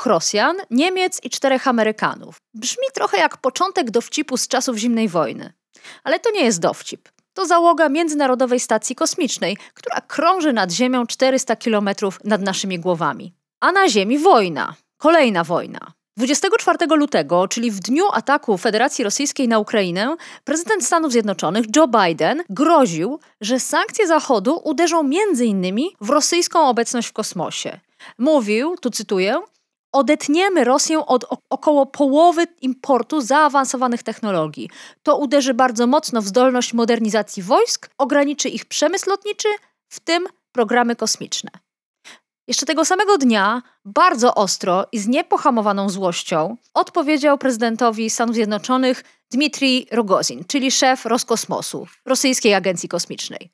Dwóch Rosjan, Niemiec i czterech Amerykanów. Brzmi trochę jak początek dowcipu z czasów zimnej wojny. Ale to nie jest dowcip. To załoga Międzynarodowej Stacji Kosmicznej, która krąży nad Ziemią 400 kilometrów nad naszymi głowami. A na Ziemi wojna. Kolejna wojna. 24 lutego, czyli w dniu ataku Federacji Rosyjskiej na Ukrainę, prezydent Stanów Zjednoczonych Joe Biden groził, że sankcje Zachodu uderzą m.in. w rosyjską obecność w kosmosie. Mówił, tu cytuję, odetniemy Rosję od około połowy importu zaawansowanych technologii. To uderzy bardzo mocno w zdolność modernizacji wojsk, ograniczy ich przemysł lotniczy, w tym programy kosmiczne. Jeszcze tego samego dnia, bardzo ostro i z niepohamowaną złością, odpowiedział prezydentowi Stanów Zjednoczonych Dmitrij Rogozin, czyli szef Roskosmosu, rosyjskiej agencji kosmicznej.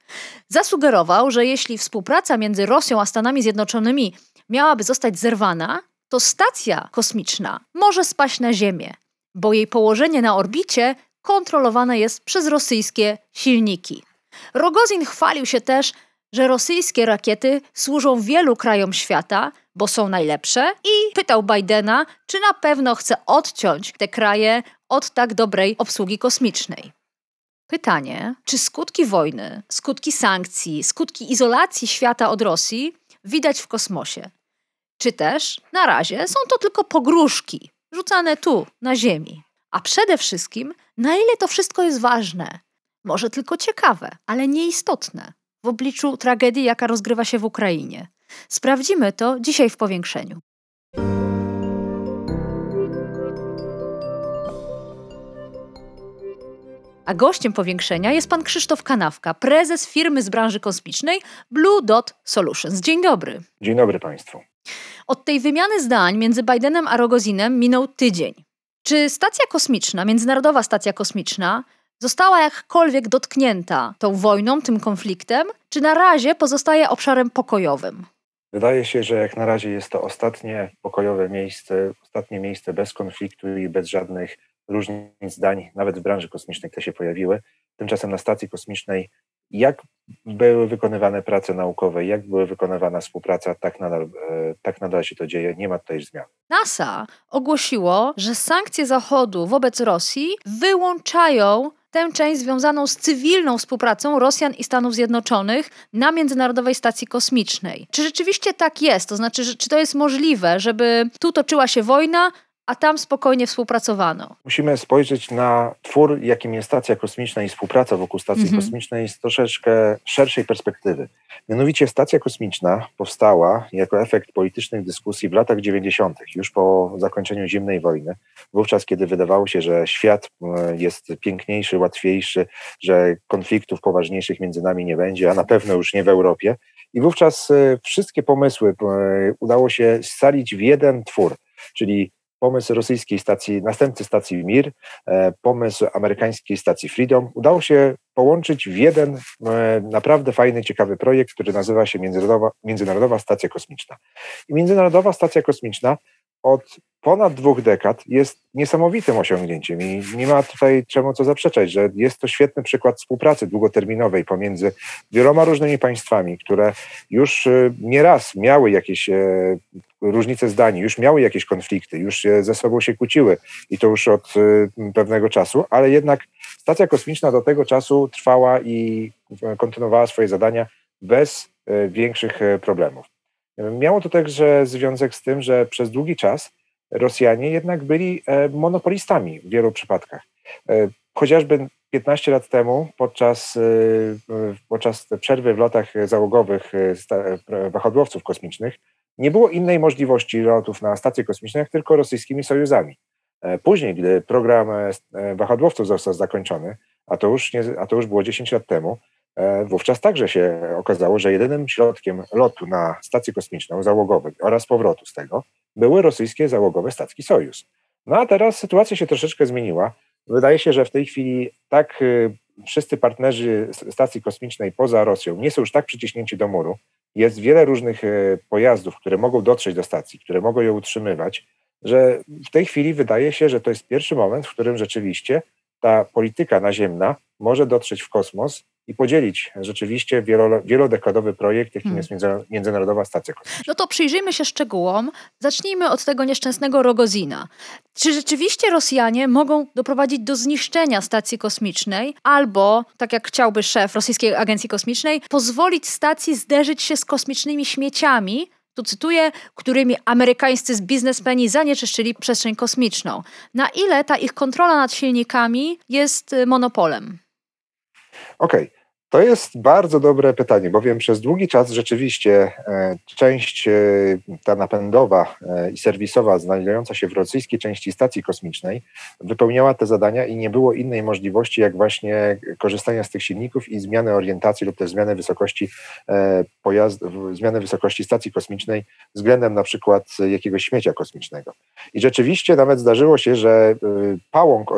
Zasugerował, że jeśli współpraca między Rosją a Stanami Zjednoczonymi miałaby zostać zerwana, to stacja kosmiczna może spaść na Ziemię, bo jej położenie na orbicie kontrolowane jest przez rosyjskie silniki. Rogozin chwalił się też, że rosyjskie rakiety służą wielu krajom świata, bo są najlepsze, i pytał Bidena, czy na pewno chce odciąć te kraje od tak dobrej obsługi kosmicznej. Pytanie, czy skutki wojny, skutki sankcji, skutki izolacji świata od Rosji widać w kosmosie? Czy też na razie są to tylko pogróżki rzucane tu, na Ziemi? A przede wszystkim, na ile to wszystko jest ważne? Może tylko ciekawe, ale nieistotne w obliczu tragedii, jaka rozgrywa się w Ukrainie. Sprawdzimy to dzisiaj w powiększeniu. A gościem powiększenia jest pan Krzysztof Kanawka, prezes firmy z branży kosmicznej Blue Dot Solutions. Dzień dobry. Dzień dobry Państwu. Od tej wymiany zdań między Bidenem a Rogozinem minął tydzień. Czy stacja kosmiczna, Międzynarodowa Stacja Kosmiczna, została jakkolwiek dotknięta tą wojną, tym konfliktem, czy na razie pozostaje obszarem pokojowym? Wydaje się, że jak na razie jest to ostatnie pokojowe miejsce, ostatnie miejsce bez konfliktu i bez żadnych różnic zdań, nawet w branży kosmicznej, które się pojawiły. Tymczasem na stacji kosmicznej, jak były wykonywane prace naukowe, jak była wykonywana współpraca, tak nadal, e, tak nadal się to dzieje, nie ma tutaj zmian. NASA ogłosiło, że sankcje Zachodu wobec Rosji wyłączają tę część związaną z cywilną współpracą Rosjan i Stanów Zjednoczonych na Międzynarodowej Stacji Kosmicznej. Czy rzeczywiście tak jest? To znaczy, czy to jest możliwe, żeby tu toczyła się wojna, a tam spokojnie współpracowano. Musimy spojrzeć na twór, jakim jest stacja kosmiczna i współpraca wokół stacji mhm. kosmicznej z troszeczkę szerszej perspektywy. Mianowicie stacja kosmiczna powstała jako efekt politycznych dyskusji w latach 90., już po zakończeniu zimnej wojny, wówczas kiedy wydawało się, że świat e, jest piękniejszy, łatwiejszy, że konfliktów poważniejszych między nami nie będzie, a na pewno już nie w Europie. I wówczas e, wszystkie pomysły e, udało się scalić w jeden twór, czyli pomysł rosyjskiej stacji, następcy stacji Mir, e, pomysł amerykańskiej stacji Freedom udało się połączyć w jeden e, naprawdę fajny, ciekawy projekt, który nazywa się Międzynarodowa, Międzynarodowa Stacja Kosmiczna. I Międzynarodowa Stacja Kosmiczna od ponad dwóch dekad jest niesamowitym osiągnięciem i nie ma tutaj czemu co zaprzeczać, że jest to świetny przykład współpracy długoterminowej pomiędzy wieloma różnymi państwami, które już e, nieraz miały jakieś e, różnice zdań, już miały jakieś konflikty, już ze sobą się kłóciły i to już od e, pewnego czasu, ale jednak stacja kosmiczna do tego czasu trwała i kontynuowała swoje zadania bez większych problemów. Miało to także związek z tym, że przez długi czas Rosjanie jednak byli e, monopolistami w wielu przypadkach. E, chociażby 15 lat temu, podczas, e, podczas przerwy w lotach załogowych wahadłowców kosmicznych, nie było innej możliwości lotów na stacje kosmiczne, jak tylko rosyjskimi sojuzami. Później, gdy program wahadłowców został zakończony, a to już, nie, a to już było 10 lat temu, wówczas także się okazało, że jedynym środkiem lotu na stację kosmiczną załogową oraz powrotu z tego były rosyjskie załogowe statki Sojus. No a teraz sytuacja się troszeczkę zmieniła. Wydaje się, że w tej chwili tak y, wszyscy partnerzy stacji kosmicznej poza Rosją nie są już tak przyciśnięci do muru. Jest wiele różnych y, pojazdów, które mogą dotrzeć do stacji, które mogą ją utrzymywać, że w tej chwili wydaje się, że to jest pierwszy moment, w którym rzeczywiście ta polityka naziemna może dotrzeć w kosmos i podzielić rzeczywiście wielodekadowy projekt, jakim hmm. jest Międzynarodowa Stacja Kosmiczna. No to przyjrzyjmy się szczegółom. Zacznijmy od tego nieszczęsnego Rogozina. Czy rzeczywiście Rosjanie mogą doprowadzić do zniszczenia stacji kosmicznej albo, tak jak chciałby szef Rosyjskiej Agencji Kosmicznej, pozwolić stacji zderzyć się z kosmicznymi śmieciami, tu cytuję, którymi amerykańscy biznesmeni zanieczyszczyli przestrzeń kosmiczną. Na ile ta ich kontrola nad silnikami jest y, monopolem? Okej. Okay. To jest bardzo dobre pytanie, bowiem przez długi czas rzeczywiście e, część e, ta napędowa e, i serwisowa znajdująca się w rosyjskiej części stacji kosmicznej wypełniała te zadania i nie było innej możliwości, jak właśnie korzystania z tych silników i zmiany orientacji lub też zmiany wysokości pojazdu, zmiany wysokości stacji kosmicznej względem na przykład jakiegoś śmiecia kosmicznego. I rzeczywiście nawet zdarzyło się, że pałąk,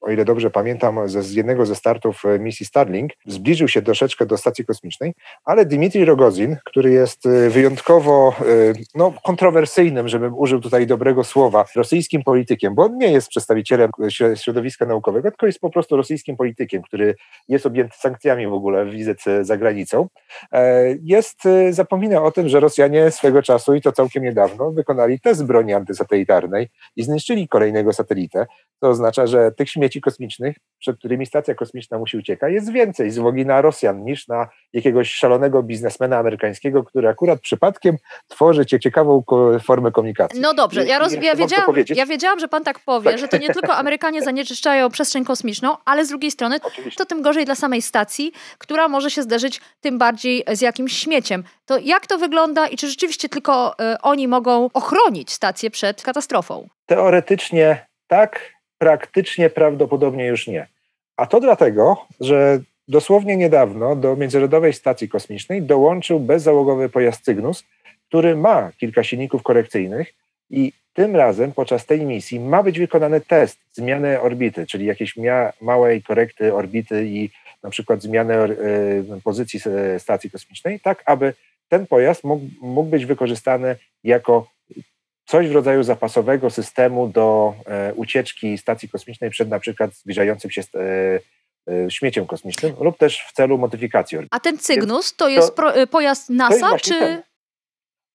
o ile dobrze pamiętam, z jednego ze startów misji Starlink zbliżył się troszeczkę do stacji kosmicznej, ale Dimitri Rogozin, który jest y, wyjątkowo y, no, kontrowersyjnym, żebym użył tutaj dobrego słowa, rosyjskim politykiem, bo on nie jest przedstawicielem środowiska naukowego, tylko jest po prostu rosyjskim politykiem, który jest objęty sankcjami w ogóle wizyt za granicą, e, jest, y, zapomina o tym, że Rosjanie swego czasu i to całkiem niedawno wykonali test broni antysatelitarnej i zniszczyli kolejnego satelitę. To oznacza, że tych śmieci kosmicznych, przed którymi stacja kosmiczna musi uciekać, jest więcej z uwagi na Rosjan niż na jakiegoś szalonego biznesmena amerykańskiego, który akurat przypadkiem tworzy ciekawą formę komunikacji. No dobrze, ja, roz, ja, wiedziałam, ja wiedziałam, że pan tak powie, tak. że to nie tylko Amerykanie zanieczyszczają przestrzeń kosmiczną, ale z drugiej strony Oczywiście. to tym gorzej dla samej stacji, która może się zderzyć tym bardziej z jakimś śmieciem. To jak to wygląda i czy rzeczywiście tylko y, oni mogą ochronić stację przed katastrofą? Teoretycznie tak, praktycznie prawdopodobnie już nie. A to dlatego, że dosłownie niedawno do Międzynarodowej Stacji Kosmicznej dołączył bezzałogowy pojazd Cygnus, który ma kilka silników korekcyjnych i tym razem podczas tej misji ma być wykonany test zmiany orbity, czyli jakiejś małej korekty orbity i na przykład zmiany y, pozycji stacji kosmicznej, tak aby ten pojazd mógł, mógł być wykorzystany jako coś w rodzaju zapasowego systemu do e, ucieczki stacji kosmicznej przed na przykład zbliżającym się e, e, śmieciem kosmicznym lub też w celu modyfikacji. A ten Cygnus to jest to, pojazd NASA, jest czy... Ten.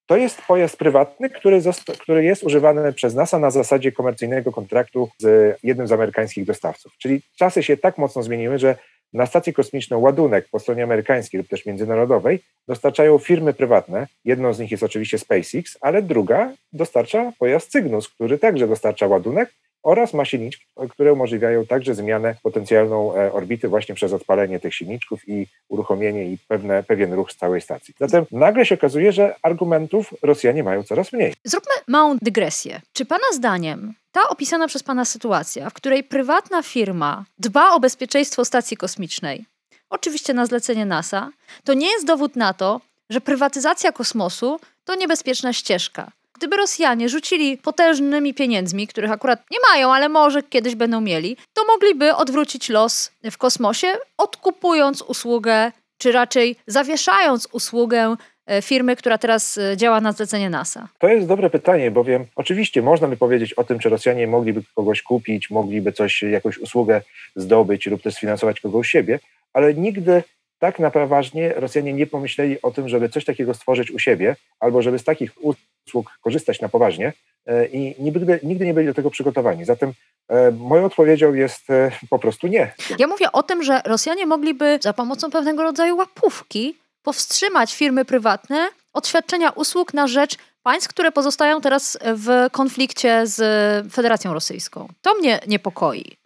To jest pojazd prywatny, który, który jest używany przez NASA na zasadzie komercyjnego kontraktu z jednym z amerykańskich dostawców. Czyli czasy się tak mocno zmieniły, że na stację kosmiczną ładunek po stronie amerykańskiej lub też międzynarodowej dostarczają firmy prywatne. Jedną z nich jest oczywiście SpaceX, ale druga dostarcza pojazd Cygnus, który także dostarcza ładunek oraz ma silniczki, które umożliwiają także zmianę potencjalną e, orbity właśnie przez odpalenie tych silniczków i uruchomienie i pewne, pewien ruch z całej stacji. Zatem nagle się okazuje, że argumentów Rosjanie mają coraz mniej. Zróbmy małą dygresję. Czy Pana zdaniem ta opisana przez Pana sytuacja, w której prywatna firma dba o bezpieczeństwo stacji kosmicznej, oczywiście na zlecenie NASA, to nie jest dowód na to, że prywatyzacja kosmosu to niebezpieczna ścieżka. Gdyby Rosjanie rzucili potężnymi pieniędzmi, których akurat nie mają, ale może kiedyś będą mieli, to mogliby odwrócić los w kosmosie, odkupując usługę, czy raczej zawieszając usługę e, firmy, która teraz e, działa na zlecenie NASA? To jest dobre pytanie, bowiem oczywiście można by powiedzieć o tym, czy Rosjanie mogliby kogoś kupić, mogliby coś, jakąś usługę zdobyć lub też sfinansować kogoś siebie, ale nigdy tak na poważnie Rosjanie nie pomyśleli o tym, żeby coś takiego stworzyć u siebie, albo żeby z takich usług korzystać na poważnie e, i nigdy, nigdy nie byli do tego przygotowani. Zatem e, moją odpowiedzią jest e, po prostu nie. Ja mówię o tym, że Rosjanie mogliby za pomocą pewnego rodzaju łapówki powstrzymać firmy prywatne od świadczenia usług na rzecz państw, które pozostają teraz w konflikcie z Federacją Rosyjską. To mnie niepokoi.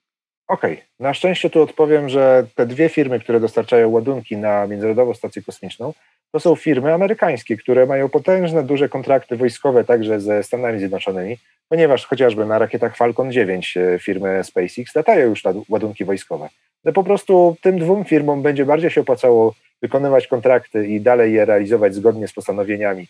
Okej, okay. na szczęście tu odpowiem, że te dwie firmy, które dostarczają ładunki na Międzynarodową Stację Kosmiczną, to są firmy amerykańskie, które mają potężne, duże kontrakty wojskowe także ze Stanami Zjednoczonymi, ponieważ chociażby na rakietach Falcon 9 e, firmy SpaceX latają już ładunki wojskowe. Ale po prostu tym dwóm firmom będzie bardziej się opłacało wykonywać kontrakty i dalej je realizować zgodnie z postanowieniami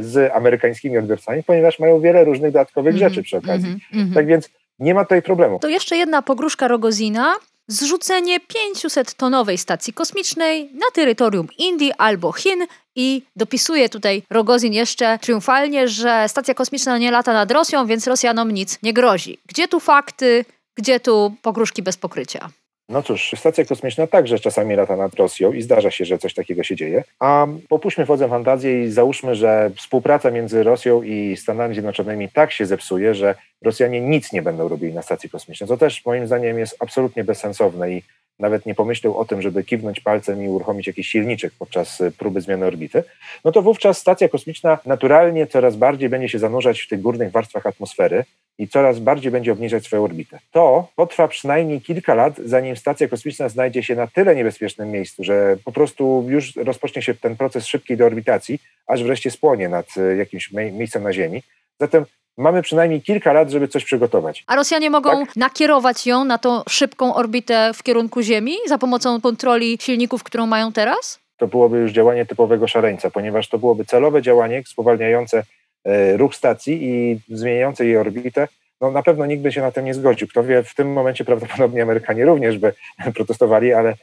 z amerykańskimi odbiorcami, ponieważ mają wiele różnych dodatkowych mm -hmm, rzeczy przy okazji. Mm -hmm. Tak więc nie ma tutaj problemu. To jeszcze jedna pogróżka Rogozina. Zrzucenie 500-tonowej stacji kosmicznej na terytorium Indii albo Chin i dopisuje tutaj Rogozin jeszcze triumfalnie, że stacja kosmiczna nie lata nad Rosją, więc Rosjanom nic nie grozi. Gdzie tu fakty, gdzie tu pogróżki bez pokrycia? No cóż, stacja kosmiczna także czasami lata nad Rosją i zdarza się, że coś takiego się dzieje. A popuśćmy wodzem fantazję i załóżmy, że współpraca między Rosją i Stanami Zjednoczonymi tak się zepsuje, że Rosjanie nic nie będą robili na stacji kosmicznej, co też moim zdaniem jest absolutnie bezsensowne i nawet nie pomyślał o tym, żeby kiwnąć palcem i uruchomić jakiś silniczek podczas próby zmiany orbity, no to wówczas stacja kosmiczna naturalnie coraz bardziej będzie się zanurzać w tych górnych warstwach atmosfery, i coraz bardziej będzie obniżać swoją orbitę. To potrwa przynajmniej kilka lat, zanim stacja kosmiczna znajdzie się na tyle niebezpiecznym miejscu, że po prostu już rozpocznie się ten proces szybkiej deorbitacji, aż wreszcie spłonie nad e, jakimś miejscem na Ziemi. Zatem mamy przynajmniej kilka lat, żeby coś przygotować. A Rosjanie mogą tak? nakierować ją na tą szybką orbitę w kierunku Ziemi za pomocą kontroli silników, którą mają teraz? To byłoby już działanie typowego szaleńca, ponieważ to byłoby celowe działanie spowalniające E, ruch stacji i zmieniające jej orbitę, no na pewno nikt by się na tym nie zgodził. Kto wie, w tym momencie prawdopodobnie Amerykanie również by protestowali, ale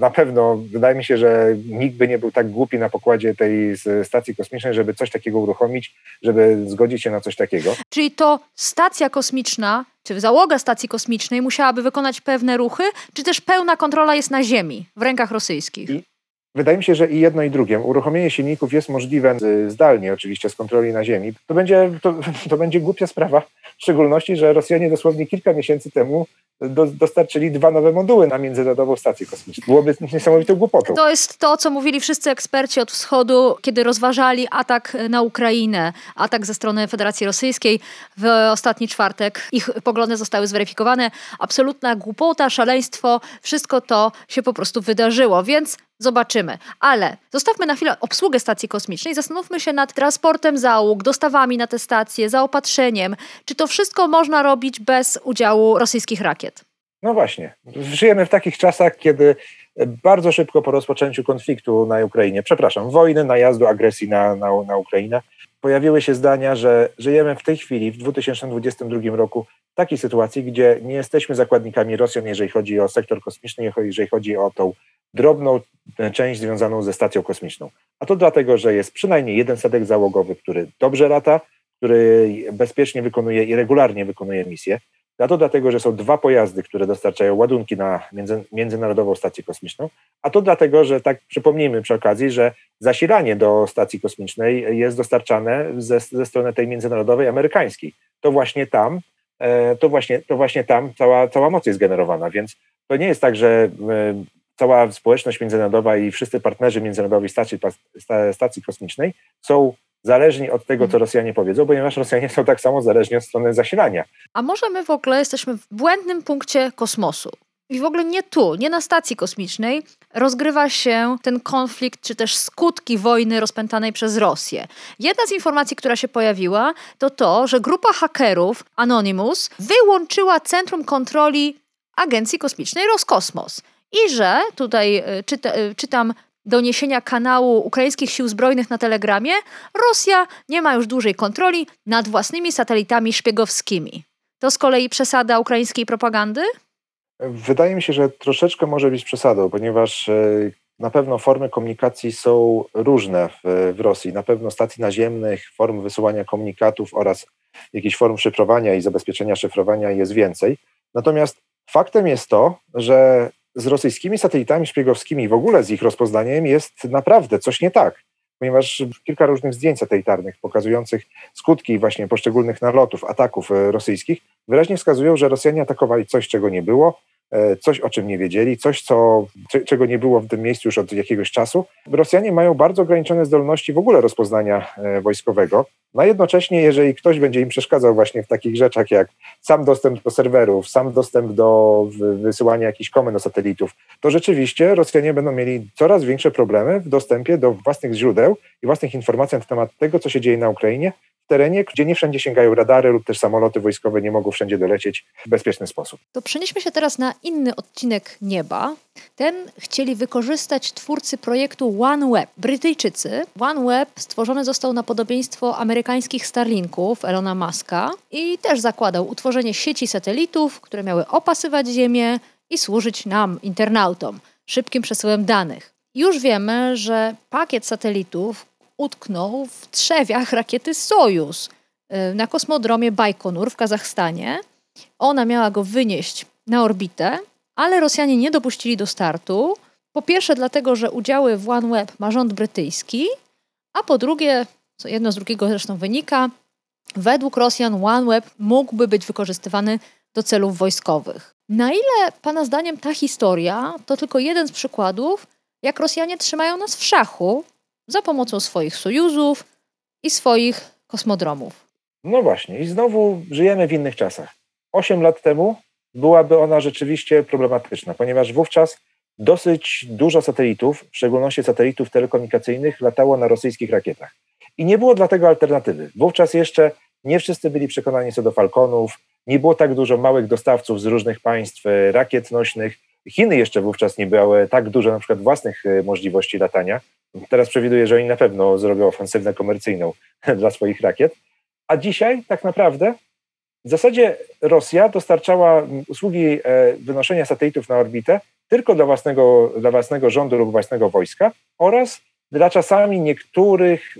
na pewno wydaje mi się, że nikt by nie był tak głupi na pokładzie tej stacji kosmicznej, żeby coś takiego uruchomić, żeby zgodzić się na coś takiego. Czyli to stacja kosmiczna, czy załoga stacji kosmicznej musiałaby wykonać pewne ruchy, czy też pełna kontrola jest na Ziemi, w rękach rosyjskich? I Wydaje mi się, że i jedno i drugie. Uruchomienie silników jest możliwe zdalnie, oczywiście, z kontroli na Ziemi. To będzie, to, to będzie głupia sprawa, w szczególności, że Rosjanie dosłownie kilka miesięcy temu do, dostarczyli dwa nowe moduły na Międzynarodową Stację Kosmiczną. Byłoby niesamowitą głupotą. To jest to, co mówili wszyscy eksperci od wschodu, kiedy rozważali atak na Ukrainę, atak ze strony Federacji Rosyjskiej w ostatni czwartek. Ich poglądy zostały zweryfikowane. Absolutna głupota, szaleństwo, wszystko to się po prostu wydarzyło, więc Zobaczymy. Ale zostawmy na chwilę obsługę stacji kosmicznej, zastanówmy się nad transportem załóg, dostawami na te stacje, zaopatrzeniem. Czy to wszystko można robić bez udziału rosyjskich rakiet? No właśnie. Żyjemy w takich czasach, kiedy bardzo szybko po rozpoczęciu konfliktu na Ukrainie, przepraszam, wojny, najazdu, agresji na, na, na Ukrainę, pojawiły się zdania, że żyjemy w tej chwili, w 2022 roku, w takiej sytuacji, gdzie nie jesteśmy zakładnikami Rosjan, jeżeli chodzi o sektor kosmiczny, jeżeli chodzi o tą drobną część związaną ze stacją kosmiczną. A to dlatego, że jest przynajmniej jeden statek załogowy, który dobrze lata, który bezpiecznie wykonuje i regularnie wykonuje misję. A to dlatego, że są dwa pojazdy, które dostarczają ładunki na między, Międzynarodową Stację Kosmiczną. A to dlatego, że tak przypomnijmy przy okazji, że zasilanie do stacji kosmicznej jest dostarczane ze, ze strony tej międzynarodowej amerykańskiej. To właśnie tam, e, to właśnie, to właśnie tam cała, cała moc jest generowana, więc to nie jest tak, że e, cała społeczność międzynarodowa i wszyscy partnerzy międzynarodowi stacji, stacji kosmicznej są zależni od tego, co. Rosjanie powiedzą, ponieważ Rosjanie są tak samo zależni od strony zasilania. A może my w ogóle jesteśmy w błędnym punkcie kosmosu? I w ogóle nie tu, nie na stacji kosmicznej rozgrywa się ten konflikt, czy też skutki wojny rozpętanej przez Rosję. Jedna z informacji, która się pojawiła, to to, że grupa hakerów Anonymous wyłączyła centrum kontroli Agencji Kosmicznej Roskosmos i że tutaj e, czyta, e, czytam doniesienia kanału ukraińskich sił zbrojnych na Telegramie, Rosja nie ma już dłużej kontroli nad własnymi satelitami szpiegowskimi. To z kolei przesada ukraińskiej propagandy? Wydaje mi się, że troszeczkę może być przesadą, ponieważ e, na pewno formy komunikacji są różne w, w Rosji. Na pewno stacji naziemnych, form wysyłania komunikatów oraz jakichś form szyfrowania i zabezpieczenia szyfrowania jest więcej. Natomiast faktem jest to, że z rosyjskimi satelitami szpiegowskimi, w ogóle z ich rozpoznaniem jest naprawdę coś nie tak, ponieważ kilka różnych zdjęć satelitarnych pokazujących skutki właśnie poszczególnych nalotów, ataków e, rosyjskich wyraźnie wskazują, że Rosjanie atakowali coś, czego nie było, coś, o czym nie wiedzieli, coś, co, czego nie było w tym miejscu już od jakiegoś czasu. Rosjanie mają bardzo ograniczone zdolności w ogóle rozpoznania e, wojskowego, no jednocześnie, jeżeli ktoś będzie im przeszkadzał właśnie w takich rzeczach jak sam dostęp do serwerów, sam dostęp do wysyłania jakichś komend satelitów, to rzeczywiście Rosjanie będą mieli coraz większe problemy w dostępie do własnych źródeł i własnych informacji na temat tego, co się dzieje na Ukrainie, terenie, gdzie nie wszędzie sięgają radary lub też samoloty wojskowe nie mogą wszędzie dolecieć w bezpieczny sposób. To przenieśmy się teraz na inny odcinek nieba. Ten chcieli wykorzystać twórcy projektu OneWeb, Brytyjczycy. OneWeb stworzony został na podobieństwo amerykańskich Starlinków Elona Muska i też zakładał utworzenie sieci satelitów, które miały opasywać Ziemię i służyć nam, internautom, szybkim przesyłem danych. Już wiemy, że pakiet satelitów utknął w trzewiach rakiety Sojus y, na kosmodromie Bajkonur w Kazachstanie. Ona miała go wynieść na orbitę, ale Rosjanie nie dopuścili do startu. Po pierwsze, dlatego, że udziały w OneWeb ma rząd brytyjski, a po drugie, co jedno z drugiego zresztą wynika, według Rosjan OneWeb mógłby być wykorzystywany do celów wojskowych. Na ile Pana zdaniem ta historia to tylko jeden z przykładów, jak Rosjanie trzymają nas w szachu za pomocą swoich sojuzów i swoich kosmodromów? No właśnie, i znowu żyjemy w innych czasach. Osiem lat temu byłaby ona rzeczywiście problematyczna, ponieważ wówczas dosyć dużo satelitów, w szczególności satelitów telekomunikacyjnych, latało na rosyjskich rakietach. I nie było dlatego alternatywy. Wówczas jeszcze nie wszyscy byli przekonani co do Falconów, nie było tak dużo małych dostawców z różnych państw e, rakiet nośnych. Chiny jeszcze wówczas nie miały tak dużo na przykład własnych e, możliwości latania. Teraz przewiduję, że oni na pewno zrobią ofensywę komercyjną dla swoich rakiet. A dzisiaj tak naprawdę w zasadzie Rosja dostarczała usługi e, wynoszenia satelitów na orbitę tylko dla własnego, dla własnego rządu lub własnego wojska oraz dla czasami niektórych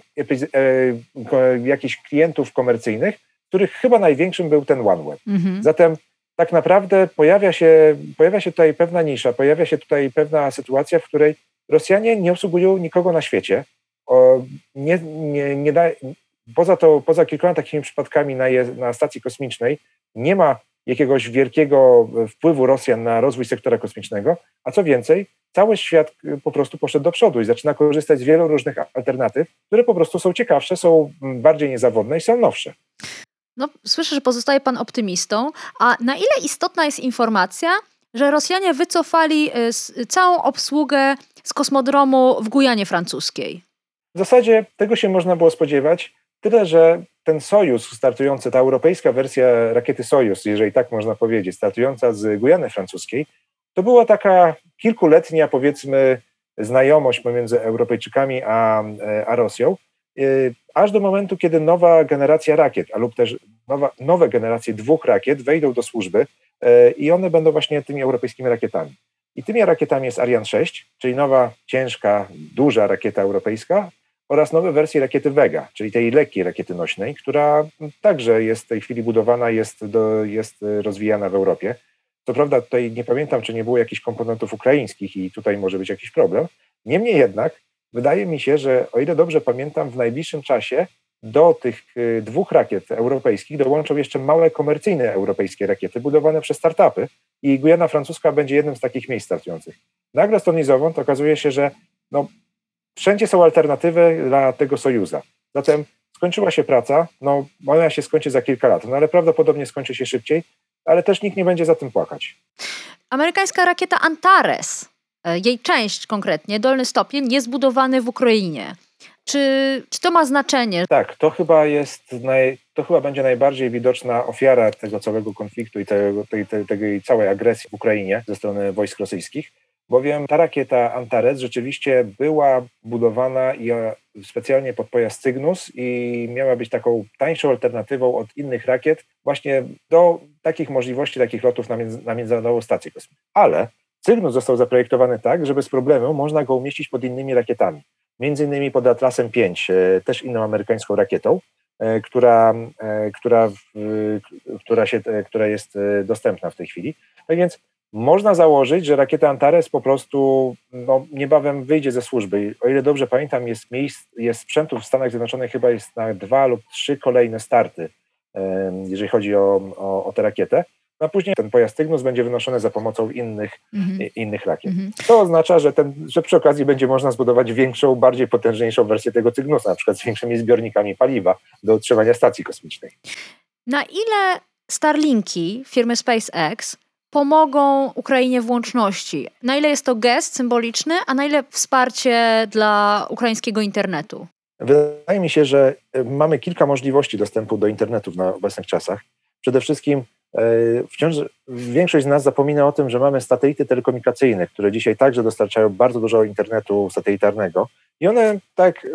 jakichś klientów komercyjnych, których chyba największym był ten OneWeb. Mhm. Zatem tak naprawdę pojawia się, pojawia się tutaj pewna nisza, pojawia się tutaj pewna sytuacja, w której Rosjanie nie obsługują nikogo na świecie. Nie, nie, nie da, poza, to, poza kilkoma takimi przypadkami na, je, na stacji kosmicznej nie ma jakiegoś wielkiego wpływu Rosjan na rozwój sektora kosmicznego, a co więcej, cały świat po prostu poszedł do przodu i zaczyna korzystać z wielu różnych alternatyw, które po prostu są ciekawsze, są bardziej niezawodne i są nowsze. No, słyszę, że pozostaje pan optymistą. A na ile istotna jest informacja, że Rosjanie wycofali y, całą obsługę z kosmodromu w Gujanie francuskiej? W zasadzie tego się można było spodziewać, tyle że ten Sojus startujący, ta europejska wersja rakiety Sojus, jeżeli tak można powiedzieć, startująca z Gujany francuskiej, to była taka kilkuletnia, powiedzmy, znajomość pomiędzy Europejczykami a, e, a Rosją. Y, aż do momentu, kiedy nowa generacja rakiet, a lub też nowa, nowe generacje dwóch rakiet wejdą do służby y, i one będą właśnie tymi europejskimi rakietami. I tymi rakietami jest Ariane 6, czyli nowa, ciężka, duża rakieta europejska oraz nowe wersje rakiety Vega, czyli tej lekkiej rakiety nośnej, która także jest w tej chwili budowana, jest, do, jest rozwijana w Europie. Co prawda tutaj nie pamiętam, czy nie było jakichś komponentów ukraińskich i tutaj może być jakiś problem. Niemniej jednak wydaje mi się, że o ile dobrze pamiętam, w najbliższym czasie do tych y, dwóch rakiet europejskich dołączą jeszcze małe komercyjne europejskie rakiety budowane przez startupy i Gujana Francuska będzie jednym z takich miejsc startujących. Nagle to okazuje się, że no, wszędzie są alternatywy dla tego Sojuza. Zatem skończyła się praca, no ona się skończy za kilka lat, no ale prawdopodobnie skończy się szybciej, ale też nikt nie będzie za tym płakać. Amerykańska rakieta Antares E, jej część konkretnie, dolny stopień, jest budowany w Ukrainie. Czy, czy to ma znaczenie? Tak, to chyba jest, naj, to chyba będzie najbardziej widoczna ofiara tego całego konfliktu i tej, tej, tej całej agresji w Ukrainie ze strony wojsk rosyjskich, bowiem ta rakieta Antares rzeczywiście była budowana e, specjalnie pod pojazd Cygnus i miała być taką tańszą alternatywą od innych rakiet właśnie do takich możliwości, takich lotów na, między, na Międzynarodową Stację Kosmiczną. Ale Cygnus został zaprojektowany tak, że bez problemu można go umieścić pod innymi rakietami. Między innymi pod Atlasem 5, e, też inną amerykańską rakietą, e, która, e, która, która, się, która jest dostępna w tej chwili. Tak więc można założyć, że rakieta Antares po prostu no, niebawem wyjdzie ze służby. O ile dobrze pamiętam, jest, miejsc, jest sprzętów w Stanach Zjednoczonych chyba jest na dwa lub trzy kolejne starty, jeżeli chodzi o, o, o tę rakietę a później ten pojazd Cygnus będzie wynoszony za pomocą innych, mm-hmm. innych rakiet. Mm-hmm. To oznacza, że, ten, że przy okazji będzie można zbudować większą, bardziej potężniejszą wersję tego Cygnusa, na przykład z większymi zbiornikami paliwa do utrzymania stacji kosmicznej. Na ile Starlinki firmy SpaceX pomogą Ukrainie w łączności? Na ile jest to gest symboliczny, a na ile wsparcie dla ukraińskiego internetu? Wydaje mi się, że mamy kilka możliwości dostępu do internetu na obecnych czasach. Przede wszystkim wciąż większość z nas zapomina o tym, że mamy satelity telekomunikacyjne, które dzisiaj także dostarczają bardzo dużo internetu satelitarnego i one tak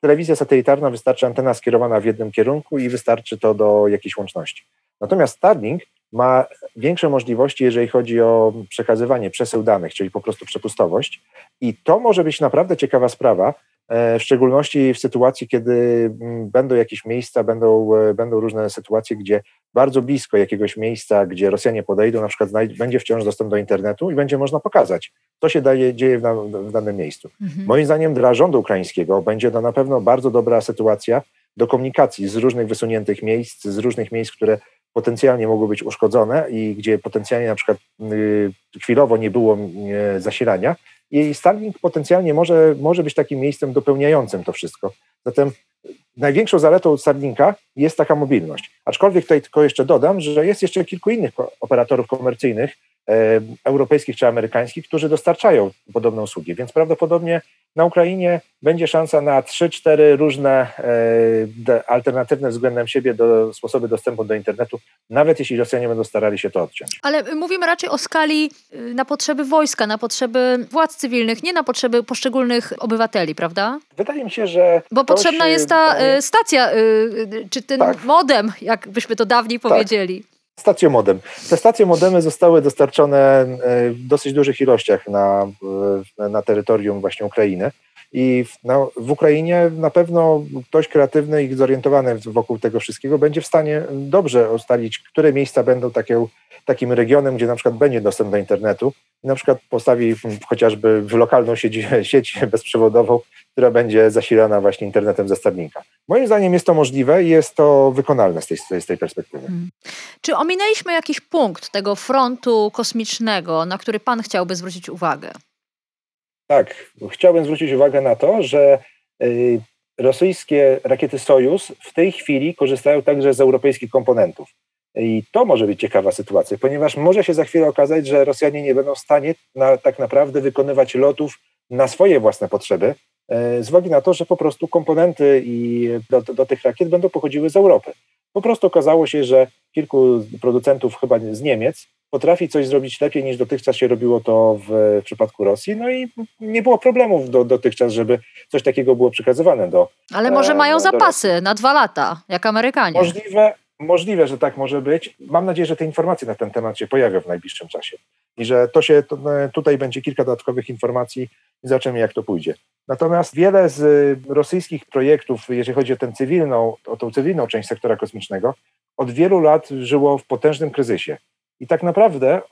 telewizja satelitarna wystarczy antena skierowana w jednym kierunku i wystarczy to do jakiejś łączności. Natomiast Starlink ma większe możliwości, jeżeli chodzi o przekazywanie, przesył danych, czyli po prostu przepustowość. I to może być naprawdę ciekawa sprawa, e, w szczególności w sytuacji, kiedy mm, będą jakieś miejsca, będą, e, będą różne sytuacje, gdzie bardzo blisko jakiegoś miejsca, gdzie Rosjanie podejdą, na przykład będzie wciąż dostęp do internetu i będzie można pokazać, co się daje, dzieje w, na, w danym miejscu. Mhm. Moim zdaniem dla rządu ukraińskiego będzie to na pewno bardzo dobra sytuacja do komunikacji z różnych wysuniętych miejsc, z różnych miejsc, które potencjalnie mogły być uszkodzone i gdzie potencjalnie na przykład y, chwilowo nie było y, zasilania. I Starlink potencjalnie może, może być takim miejscem dopełniającym to wszystko. Zatem największą zaletą Starlinka jest taka mobilność. Aczkolwiek tutaj tylko jeszcze dodam, że jest jeszcze kilku innych operatorów komercyjnych, europejskich czy amerykańskich, którzy dostarczają podobne usługi, więc prawdopodobnie na Ukrainie będzie szansa na 3-4 różne e, alternatywne względem siebie do, sposoby dostępu do internetu, nawet jeśli Rosjanie będą starali się to odciąć. Ale mówimy raczej o skali y, na potrzeby wojska, na potrzeby władz cywilnych, nie na potrzeby poszczególnych obywateli, prawda? Wydaje mi się, że. Bo potrzebna jest ta y, stacja, y, czy ten tak. modem, jak byśmy to dawniej tak. powiedzieli. Stacjomodem. Te stacje modemy zostały dostarczone e, w dosyć dużych ilościach na, na terytorium właśnie Ukrainy. I w, w Ukrainie na pewno ktoś kreatywny i zorientowany wokół tego wszystkiego będzie w stanie dobrze ustalić, które miejsca będą takie, takim regionem, gdzie na przykład będzie dostęp do internetu i na przykład postawi chociażby lokalną sieć, sieć bezprzewodową, która będzie zasilana właśnie internetem ze. Moim zdaniem jest to możliwe i jest to wykonalne z tej, z tej perspektywy. Hmm. Czy ominęliśmy jakiś punkt tego frontu kosmicznego, na który pan chciałby zwrócić uwagę? Tak, chciałbym zwrócić uwagę na to, że y, rosyjskie rakiety Sojus w tej chwili korzystają także z europejskich komponentów. I to może być ciekawa sytuacja, ponieważ może się za chwilę okazać, że Rosjanie nie będą w stanie na, tak naprawdę wykonywać lotów na swoje własne potrzeby, e, z uwagi na to, że po prostu komponenty i do, do tych rakiet będą pochodziły z Europy. Po prostu okazało się, że kilku producentów, chyba z Niemiec, potrafi coś zrobić lepiej niż dotychczas się robiło to w, w przypadku Rosji. No i nie było problemów do, dotychczas, żeby coś takiego było przekazywane do. Ale może e, mają zapasy na dwa lata, jak Amerykanie. Możliwe, Możliwe, że tak może być. Mam nadzieję, że te informacje na ten temat się pojawią w najbliższym czasie i że to się to, e, tutaj będzie kilka dodatkowych informacji i zobaczymy, jak to pójdzie. Natomiast wiele z rosyjskich projektów, jeżeli chodzi o tę cywilną, o tą cywilną część sektora kosmicznego, od wielu lat żyło w potężnym kryzysie. I tak naprawdę e,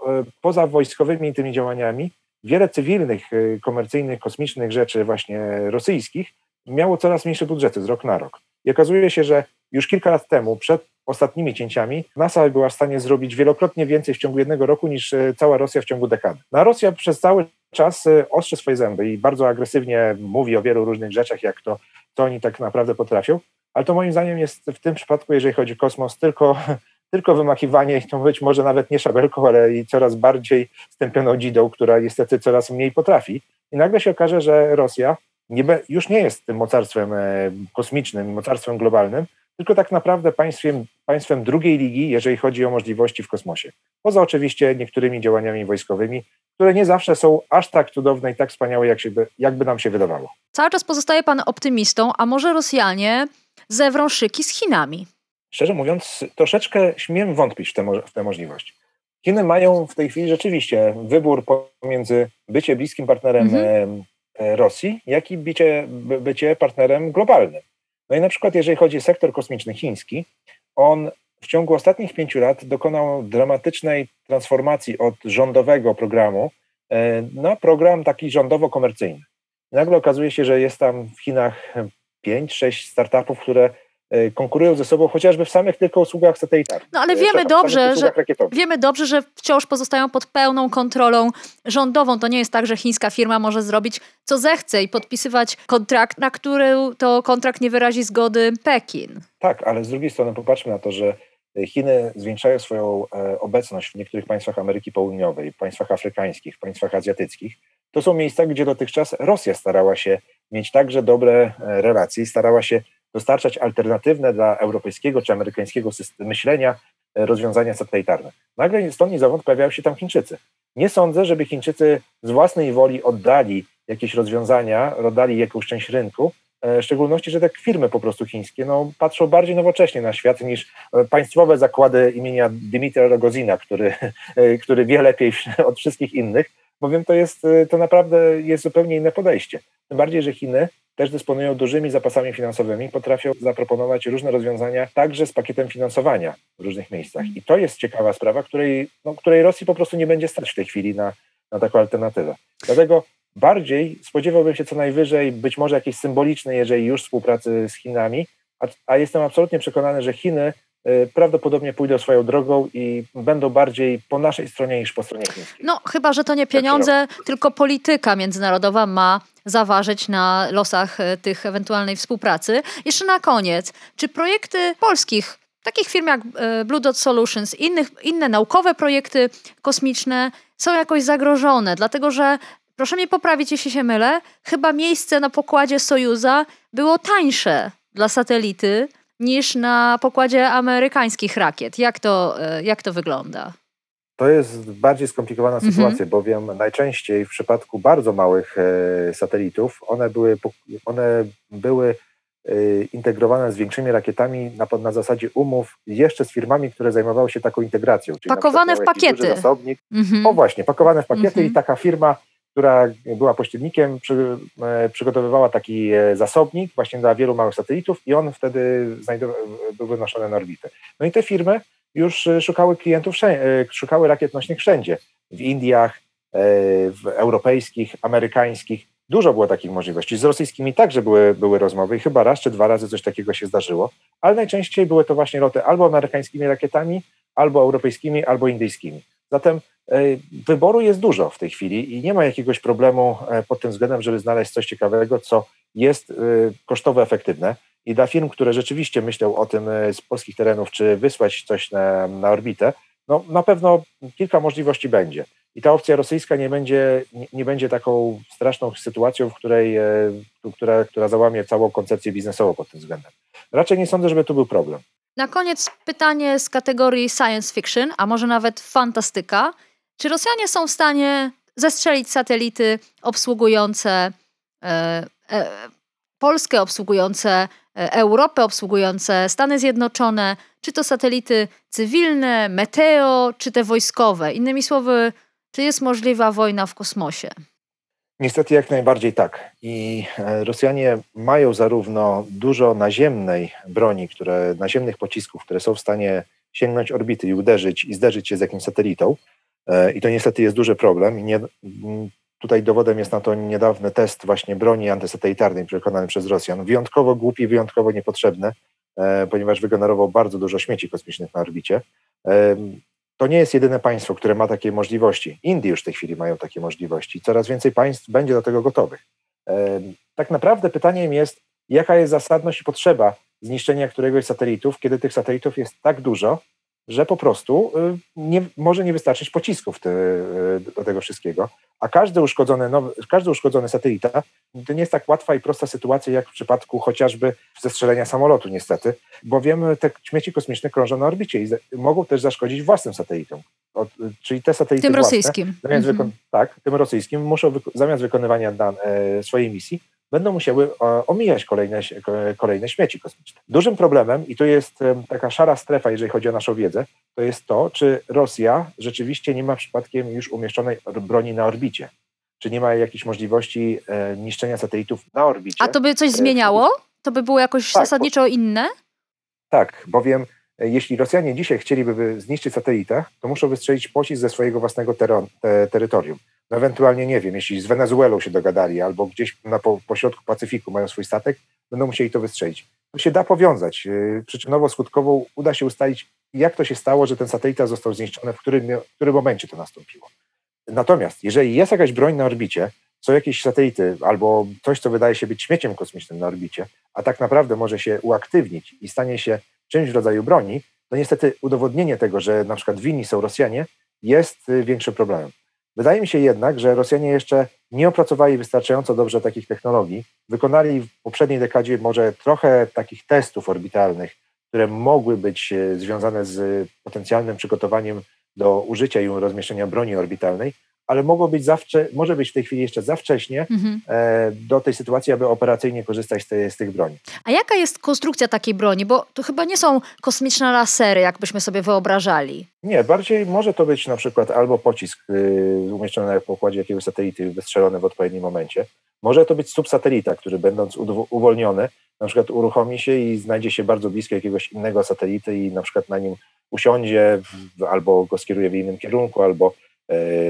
poza wojskowymi tymi działaniami, wiele cywilnych, e, komercyjnych, kosmicznych rzeczy właśnie rosyjskich miało coraz mniejsze budżety z rok na rok. I okazuje się, że już kilka lat temu, przed ostatnimi cięciami, NASA była w stanie zrobić wielokrotnie więcej w ciągu jednego roku niż e, cała Rosja w ciągu dekady. No a Rosja przez cały czas ostrzy swoje zęby i bardzo agresywnie mówi o wielu różnych rzeczach, jak to, to oni tak naprawdę potrafią. Ale to moim zdaniem jest w tym przypadku, jeżeli chodzi o kosmos, tylko tylko wymachiwanie, to być może nawet nie szabelką, ale i coraz bardziej stępioną dzidą, która niestety coraz mniej potrafi. I nagle się okaże, że Rosja nie, już nie jest tym mocarstwem e, kosmicznym, mocarstwem globalnym, tylko tak naprawdę państwem, państwem drugiej ligi, jeżeli chodzi o możliwości w kosmosie. Poza oczywiście niektórymi działaniami wojskowymi, które nie zawsze są aż tak cudowne i tak wspaniałe, jak się, jakby nam się wydawało. Cały czas pozostaje pan optymistą, a może Rosjanie zewrą szyki z Chinami? Szczerze mówiąc, troszeczkę śmiem wątpić w tę, w tę możliwość. Chiny mają w tej chwili rzeczywiście wybór pomiędzy bycie bliskim partnerem mhm. E, Rosji, jak i bycie, bycie partnerem globalnym. No i na przykład, jeżeli chodzi o sektor kosmiczny chiński, on w ciągu ostatnich pięciu lat dokonał dramatycznej transformacji od rządowego programu e, na program taki rządowo-komercyjny. Nagle okazuje się, że jest tam w Chinach pięć, sześć startupów, które konkurują ze sobą chociażby w samych tylko usługach satelitarnych. No ale e, wiemy dobrze, że, wiemy dobrze, że wciąż pozostają pod pełną kontrolą rządową. To nie jest tak, że chińska firma może zrobić co zechce i podpisywać kontrakt, na który to kontrakt nie wyrazi zgody Pekin. Tak, ale z drugiej strony popatrzmy na to, że Chiny zwiększają swoją e, obecność w niektórych państwach Ameryki Południowej, w państwach afrykańskich, w państwach azjatyckich, to są miejsca, gdzie dotychczas Rosja starała się mieć także dobre e, relacje i starała się dostarczać alternatywne dla europejskiego czy amerykańskiego myślenia e, rozwiązania satelitarne. Nagle stąd i zowąd pojawiają się tam Chińczycy. Nie sądzę, żeby Chińczycy z własnej woli oddali jakieś rozwiązania, oddali jakąś część rynku, e, w szczególności, że te firmy po prostu chińskie no, patrzą bardziej nowocześnie na świat niż państwowe zakłady imienia Dymitra Rogozina, który, który wie lepiej od wszystkich innych, bowiem to jest, to naprawdę jest zupełnie inne podejście. Tym bardziej, że Chiny też dysponują dużymi zapasami finansowymi, potrafią zaproponować różne rozwiązania, także z pakietem finansowania w różnych miejscach. I to jest ciekawa sprawa, której, no, której Rosji po prostu nie będzie stać w tej chwili na, na taką alternatywę. Dlatego bardziej spodziewałbym się co najwyżej być może jakiejś symbolicznej, jeżeli już współpracy z Chinami, a, a jestem absolutnie przekonany, że Chiny prawdopodobnie pójdą swoją drogą i będą bardziej po naszej stronie niż po stronie chińskiej. No, chyba, że to nie pieniądze, tylko polityka międzynarodowa ma zaważyć na losach e, tych ewentualnej współpracy. Jeszcze na koniec, czy projekty polskich takich firm jak e, Blue Dot Solutions, innych, inne naukowe projekty kosmiczne są jakoś zagrożone, dlatego że, proszę mnie poprawić, jeśli się mylę, chyba miejsce na pokładzie Sojuza było tańsze dla satelity niż na pokładzie amerykańskich rakiet. Jak to, e, jak to wygląda? To jest bardziej skomplikowana mhm. sytuacja, bowiem najczęściej w przypadku bardzo małych e, satelitów one były, one były e, integrowane z większymi rakietami na, na zasadzie umów jeszcze z firmami, które zajmowały się taką integracją. Czyli pakowane w pakiety. Zasobnik. Mhm. O właśnie, pakowane w pakiety mhm. i taka firma, która była pośrednikiem, przy, e, przygotowywała taki zasobnik właśnie dla wielu małych satelitów i on wtedy był wynoszony na orbitę. No i te firmy już e, szukały klientów, e, szukały rakiet nośnych wszędzie. W Indiach, e, w europejskich, amerykańskich. Dużo było takich możliwości. Z rosyjskimi także były, były rozmowy i chyba raz czy dwa razy coś takiego się zdarzyło, ale najczęściej były to właśnie loty albo amerykańskimi rakietami, albo europejskimi, albo indyjskimi. Zatem wyboru jest dużo w tej chwili i nie ma jakiegoś problemu pod tym względem, żeby znaleźć coś ciekawego, co jest kosztowo efektywne. I dla firm, które rzeczywiście myślą o tym e, z polskich terenów, czy wysłać coś na, na orbitę, no na pewno kilka możliwości będzie. I ta opcja rosyjska nie będzie, nie, nie będzie taką straszną sytuacją, w której, e, która, która załamie całą koncepcję biznesową pod tym względem. Raczej nie sądzę, żeby tu był problem. Na koniec pytanie z kategorii science fiction, a może nawet fantastyka. Czy Rosjanie są w stanie zestrzelić satelity obsługujące e, e, Polskę, obsługujące E, Europę, obsługujące Stany Zjednoczone, czy to satelity cywilne, meteo, czy te wojskowe. Innymi słowy, czy jest możliwa wojna w kosmosie? Niestety jak najbardziej tak. I e, Rosjanie mają zarówno dużo naziemnej broni, które, naziemnych pocisków, które są w stanie sięgnąć orbity i uderzyć i zderzyć się z jakimś satelitą. E, I to niestety jest duży problem. I nie, Tutaj dowodem jest na to niedawny test właśnie broni antysatelitarnej przekonany przez Rosjan. Wyjątkowo głupi, wyjątkowo niepotrzebny, e, ponieważ wygenerował bardzo dużo śmieci kosmicznych na orbicie. To nie jest jedyne państwo, które ma takie możliwości. Indie już w tej chwili mają takie możliwości. Coraz więcej państw będzie do tego gotowych. Tak naprawdę pytaniem jest, jaka jest zasadność i potrzeba zniszczenia któregoś z satelitów, kiedy tych satelitów jest tak dużo, że po prostu y, nie, może nie wystarczyć pocisków te, y, do tego wszystkiego, a każdy uszkodzony, nowy, każdy uszkodzony satelita to nie jest tak łatwa i prosta sytuacja jak w przypadku chociażby zestrzelenia samolotu niestety, bowiem te śmieci kosmiczne krążą na orbicie i mogą też zaszkodzić własnym satelitom. Od, czyli te satelity Tym własne, rosyjskim. Zamiast mm -hmm. tak, tym rosyjskim muszą zamiast wykonywania dan, e, swojej misji będą musiały omijać kolejne, kolejne śmieci kosmiczne. Dużym problemem, i to jest taka szara strefa, jeżeli chodzi o naszą wiedzę, to jest to, czy Rosja rzeczywiście nie ma przypadkiem już umieszczonej broni na orbicie. Czy nie ma jakichś możliwości e, niszczenia satelitów na orbicie. A to by coś e, zmieniało? To by było jakoś tak, zasadniczo inne? Tak, bowiem e, jeśli Rosjanie dzisiaj chcieliby zniszczyć satelitę, to muszą wystrzelić pocisk ze swojego własnego terytorium. No ewentualnie, nie wiem, jeśli z Wenezuelą się dogadali albo gdzieś na po, pośrodku Pacyfiku mają swój statek, będą musieli to wystrzelić. To się da powiązać. Y, przyczynowo-skutkowo uda się ustalić, jak to się stało, że ten satelita został zniszczony, w którym, w którym momencie to nastąpiło. Natomiast jeżeli jest jakaś broń na orbicie, są jakieś satelity albo coś, co wydaje się być śmieciem kosmicznym na orbicie, a tak naprawdę może się uaktywnić i stanie się czymś w rodzaju broni, to niestety udowodnienie tego, że na przykład winni są Rosjanie, jest y, większym problemem. Wydaje mi się jednak, że Rosjanie jeszcze nie opracowali wystarczająco dobrze takich technologii. Wykonali w poprzedniej dekadzie może trochę takich testów orbitalnych, które mogły być e, związane z potencjalnym przygotowaniem do użycia i rozmieszczenia broni orbitalnej, ale mogło być zawsze, może być w tej chwili jeszcze za wcześnie mhm. e, do tej sytuacji, aby operacyjnie korzystać z, te, z, tych broni. A jaka jest konstrukcja takiej broni? Bo to chyba nie są kosmiczne lasery, jakbyśmy sobie wyobrażali. Nie, bardziej może to być na przykład albo pocisk y, umieszczony na pokładzie jakiegoś satelity wystrzelony w odpowiednim momencie. Może to być subsatelita, który będąc uwolniony, na przykład uruchomi się i znajdzie się bardzo blisko jakiegoś innego satelity i na przykład na nim usiądzie albo go skieruje w innym kierunku, albo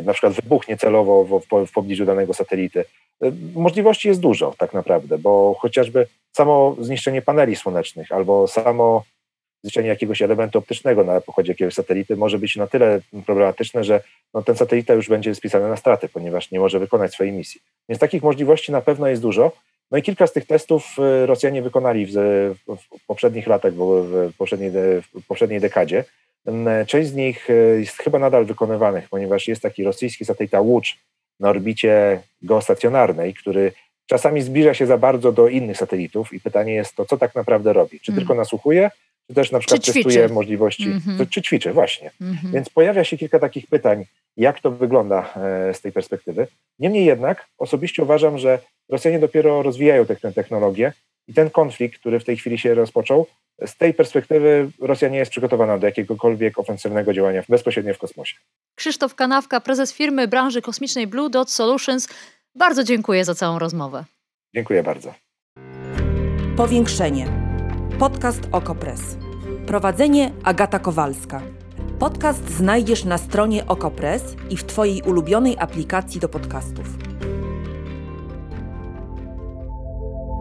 na przykład wybuchnie celowo w, w, pobliżu danego satelity. E, możliwości jest dużo tak naprawdę, bo chociażby samo zniszczenie paneli słonecznych albo samo zniszczenie jakiegoś elementu optycznego na pokładzie jakiegoś satelity może być na tyle problematyczne, że no, ten satelita już będzie spisany na straty, ponieważ nie może wykonać swojej misji. Więc takich możliwości na pewno jest dużo. No i kilka z tych testów e, Rosjanie wykonali w, w poprzednich latach, w poprzedniej, w poprzedniej dekadzie. Część z nich e, jest chyba nadal wykonywanych, ponieważ jest taki rosyjski satelita Łódź na orbicie geostacjonarnej, który czasami zbliża się za bardzo do innych satelitów i pytanie jest to, co tak naprawdę robi. Czy mm. tylko nasłuchuje, czy też na przykład testuje możliwości, mm -hmm. czy ćwiczy, właśnie. Mm -hmm. Więc pojawia się kilka takich pytań, jak to wygląda e, z tej perspektywy. Niemniej jednak osobiście uważam, że Rosjanie dopiero rozwijają tę technologię i ten konflikt, który w tej chwili się rozpoczął, z tej perspektywy Rosja nie jest przygotowana do jakiegokolwiek ofensywnego działania bezpośrednio w kosmosie. Krzysztof Kanawka, prezes firmy branży kosmicznej Blue Dot Solutions. Bardzo dziękuję za całą rozmowę. Dziękuję bardzo. Powiększenie. Podcast Okopres. Prowadzenie Agata Kowalska. Podcast znajdziesz na stronie Okopres i w Twojej ulubionej aplikacji do podcastów.